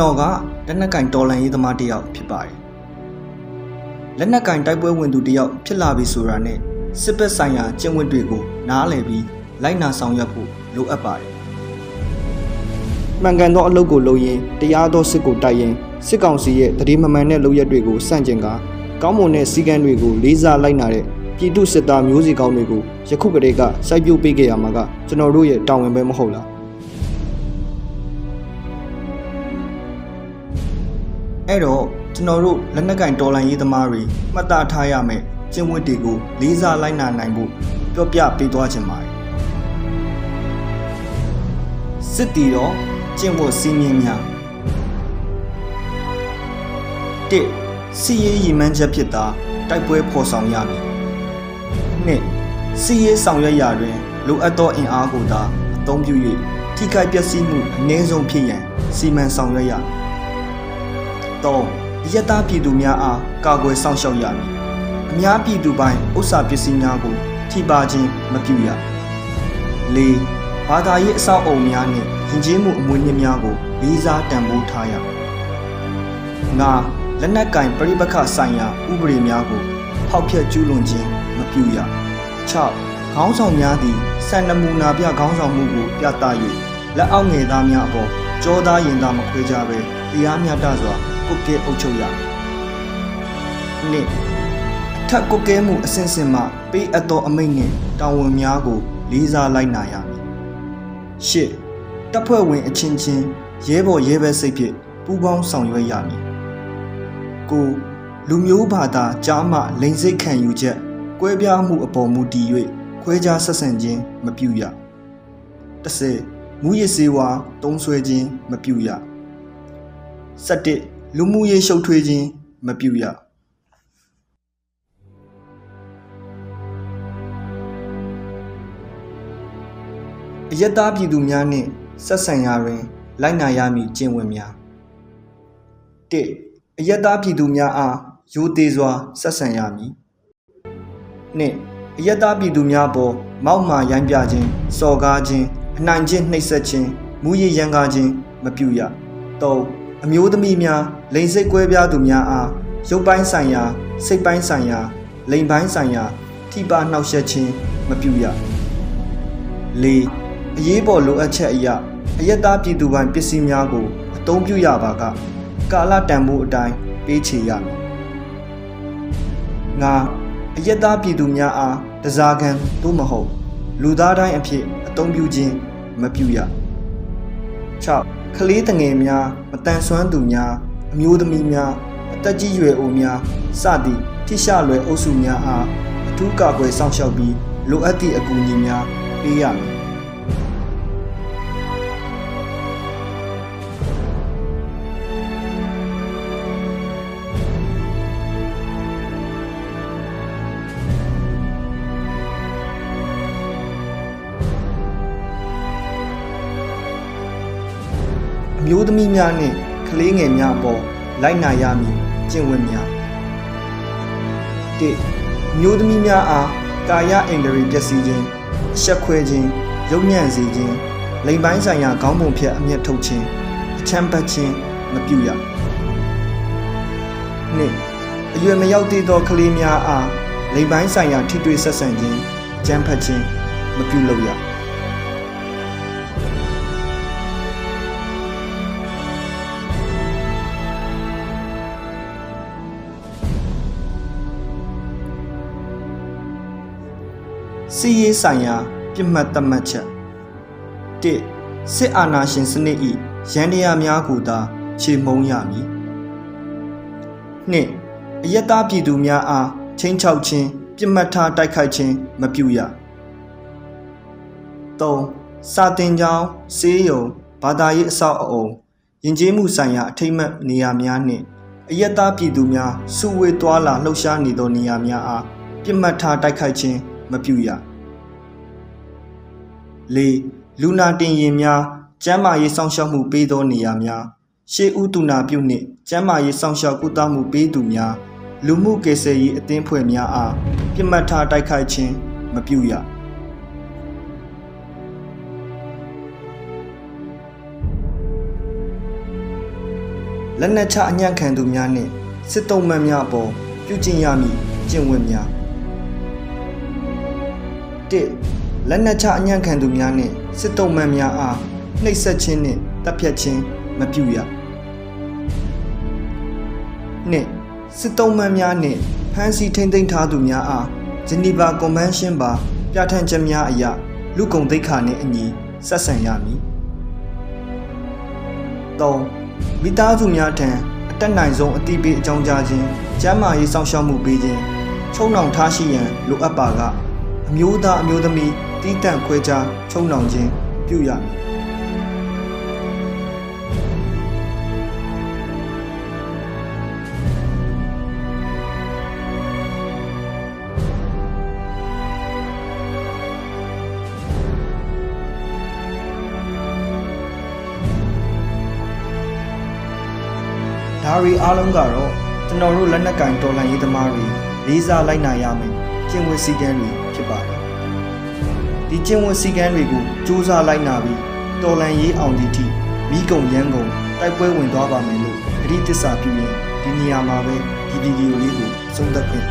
န်တော်ကလက်နက်ကင်တော်လန်ရေးသမားတစ်ယောက်ဖြစ်ပါတယ်လက်နက်ကင်တိုက်ပွဲဝင်သူတစ်ယောက်ဖြစ်လာပြီဆိုတာနဲ့ စစ်ဘက်ဆိုင်ရာကျင့်ဝတ်တွေကိုနားလည်ပြီးလိုက်နာဆောင်ရွက်ဖို့လိုအပ်ပါတယ်မှန်ကန်သောအလုပ်ကိုလုပ်ရင်တရားသောစစ်ကိုတိုက်ရင်စစ်ကောင်စီရဲ့တတိမမှန်တဲ့လုပ်ရက်တွေကိုစန့်ကျင်ကာကောင်းမွန်တဲ့စည်းကမ်းတွေကိုလေးစားလိုက်နာတဲ့ပြည်သူစစ်သားမျိုးစီကောင်းတွေကိုယခုကတည်းကစိုက်ပျိုးပေးခဲ့ရမှာကကျွန်တော်တို့ရဲ့တာဝန်ပဲမဟုတ်လားအဲ့တော့ကျွန်တော်တို့လက်နက်ကင်တော်လန်ရေးသမားတွေမှတ်သားထားရမယ် ကျင့်ဝတ်တွေကိုလေးစားလိုက်နာနိုင်ဖို့ပြောပြပေးသွားခြင်းပါတယ်စစ်တီတော့ကျင့်ဝတ်စည်းမျဉ်းများ၁စီရေးရည်မှန်းချက်ဖြစ်တာတိုက်ပွဲဖော်ဆောင်ရမည်၂စီရေးဆောင်ရွက်ရာတွင်လိုအပ်သောအင်အားကိုသာအသုံးပြု၍ထိခိုက်ပျက်စီးမှုအနည်းဆုံးဖြစ်ရန်စီမံဆောင်ရွက်ရမည် 3. အယက်သားပြည်သူများအားကာကွယ်စောင့်ရှောက်ရမည်။ အများပြည်သူပိုင်းဥစ္စာပစ္စည်းများကိုထိပါခြင်းမပြုရ။ 4. ဘာသာရေးအဆောက်အအုံများနှင့်ယဉ်ကျေးမှုအမွေအနှစ်များကိုလေးစားတန်ဖိုးထားရမည်။ 5. လက်နက်ကင်ပြိပခဆိုင်ရာဥပဒေများကိုဖောက်ဖျက်ကျူးလွန်ခြင်းမပြုရ။ 6. ခေါင်းဆောင်များသည်စံနမူနာပြခေါင်းဆောင်မှုကိုပြသ၍လက်အောက်ငယ်သားများအပေါ်ကြောသားရင်သားမခွဲကြဘဲတရားမျှတစွာကုတ်ကဲအုပ်ချုပ်ရမယ်။နှစ်အ ထက်ကုတ်ကဲမှုအစဉ်စဉ်မှပေးအပ်သောအမိန့်နှင့်တာဝန်များကို လေးစားလိုက်နာရမည်။ရှစ်တပ်ဖွဲ့ဝင်အချင်းချင်းရဲဘော်ရဲဘက်စိတ်ဖြင့်ပူးပေါင်းဆောင်ရွက်ရမည်။ကိုလူမျိုးဘာသာကြားမှလိန်စိတ်ခံယူချက်ကွဲပြားမှုအပေါ်မူတည်၍ခွဲခြားဆက်ဆံခြင်းမပြုရ။တစ်ဆယ်မူရစ်စေဝါတုံးဆွဲခြင်းမပြုရ။17လူမှုရေးရှုပ်ထွေးခြင်းမပြုရ အယက်သားပြည်သူများနှင့်ဆက်ဆံရာတွင် လိုက်နာရမည့်ကျင့်ဝတ်များ၁အယက်သားပြည်သူများအားရိုသေစွာဆက်ဆံရမည်၂အယက်သားပြည်သူများပေါ်မောက်မာရိုင်းပြခြင်းစော်ကားခြင်းအနိုင်ကျင့်နှိပ်စက်ခြင်းမူရည်ရန်ကားခြင်းမပြုရ၃အမျိုးသမီးများလိန်စိတ်ကွဲပြားသူများအားရုပ်ပိုင်းဆိုင်ရာစိတ်ပိုင်းဆိုင်ရာလိန်ပိုင်းဆိုင်ရာထိပါနှောက်ယှက်ခြင်းမပြုရ၄ အရေးပေါ်လိုအပ်ချက်အရာအယက်သားပြည်သူပိုင်းပစ္စည်းများကိုအသုံးပြုရပါကကာလတန်ဖိုးအတိုင်းပေးချေရမည်၅အယက်သားပြည်သူများအားတစားခံသို့မဟုတ် လူသားတိုင်းအဖြစ်အသုံးပြုခြင်းမပြုရ6ကလေးတငယ်များမတန်ဆွမ်းသူများအမျိုးသမီးများအသက်ကြီးရွယ်အိုများစသည့်ထိရှလွယ်အုပ်စုများအားအထူးကာကွယ်စောင့်ရှောက်ပြီးလိုအပ်သည့်အကူအညီများပေးရမည် အမျိုးသမီးများနှင့်ကလေးငယ်များအပေါ်လိုက်နာရမည်ကျင့်ဝတ်များ၁အမျိုးသမီးများအားကာယအင်ဒရီပျက်စီးခြင်းအရှက်ခွဲခြင်းရုပ်ညံ့စေခြင်းလိမ်ပိုင်းဆိုင်ရာခေါင်းပုံဖြတ်အမျက်ထုတ်ခြင်းအချမ်းပတ်ခြင်းမပြုရ၂အရွယ်မရောက်သေးသောကလေးများအားလိမ်ပိုင်းဆိုင်ရာထိတွေ့ဆက်ဆံခြင်းအကြမ်းဖက်ခြင်းမပြုလုပ်ရ စီရေးဆိုင်ရာပြစ်မှတ်သတ်မှတ်ချက်၁စစ်အာဏာရှင်စနစ်၏ရန်တရားများကိုသာခြေမှုံရမည်၂အယက်သားပြည်သူများအားချင်းချောက်ခြင်းပြစ်မှတ်ထားတိုက်ခိုက်ခြင်းမပြုရ၃စာတင်ကြောင်းစေးရုံဘာသာရေးအဆောက်အအုံယဉ်ကျေးမှုဆိုင်ရာအထိမ့်မှတ်နေရာများနှင့်အယက်သားပြည်သူများစုဝေးသွားလာလှုပ်ရှားနေသောနေရာများအားပြစ်မှတ်ထားတိုက်ခိုက်ခြင်း မပြုရ၄လူနာတင်ရင်များကျန်းမာရေးစောင့်ရှောက်မှုပေးသောနေရာများရှေးဥတုနာပြုနှင့်ကျန်းမာရေးစောင့်ရှောက်ကုသမှုပေးသူများလူမှုကေဆယ်ရေးအသင်းဖွဲ့များအားပြစ်မှတ်ထားတိုက်ခိုက်ခြင်းမပြုရလက်နက်ချအညံ့ခံသူများနှင့်စစ်တုံးမှန်များအပေါ်ပြုကျင့်ရမည့်ကျင့်ဝတ်များ ၁လက်နက်ချအညံ့ခံသူများနှင့်စစ်တုံးမှန်များအားနှိပ်စက်ခြင်းနှင့်တပ်ဖြတ်ခြင်းမပြုရ၂စစ်တုံးမှန်များနှင့်ဖမ်းဆီးထိန်းသိမ်းထားသူများအားဂျနီဗာကွန်ဗင်းရှင်းပါပြဋ္ဌာန်းချက်များအရလူကုန်သိက္ခာနှင့်အညီဆက်ဆံရမည် 3. မိသားစုများထံအတက်နိုင်ဆုံးအတိပေးအကြောင်းကြားခြင်းကျန်းမာရေးစောင့်ရှောက်မှုပေးခြင်းချုံနှောင်ထားရှိရန်လိုအပ်ပါက အမျိုးသားအမျိုးသမီးတီးတန့်ခွဲခြားချုံနှောင်ခြင်းပြုရမည်ဒါရီအားလုံးကတော့ကျွန်တော်တို့လက်နက်ကင်တော်လှန်ရေးသမားတွေလေးစားလိုက်နိုင်ရမယ် ကျင့်ဝတ်စည်းကမ်းတွေဖြစ်ပါတယ်ဒီကျင့်ဝတ်စည်းကမ်းတွေကိုစူးစမ်းလိုက်နာပြီးတော်လှန်ရေးအောင်သည့်အထိမိကုံရန်ကုန်တိုက်ပွဲဝင်သွားပါမယ်လို့ဂရိတစ္ဆာပြုရင်ဒီနေရာမှာပဲဒီဗီဒီယိုလေးကိုဆုံးသက်ခွင့်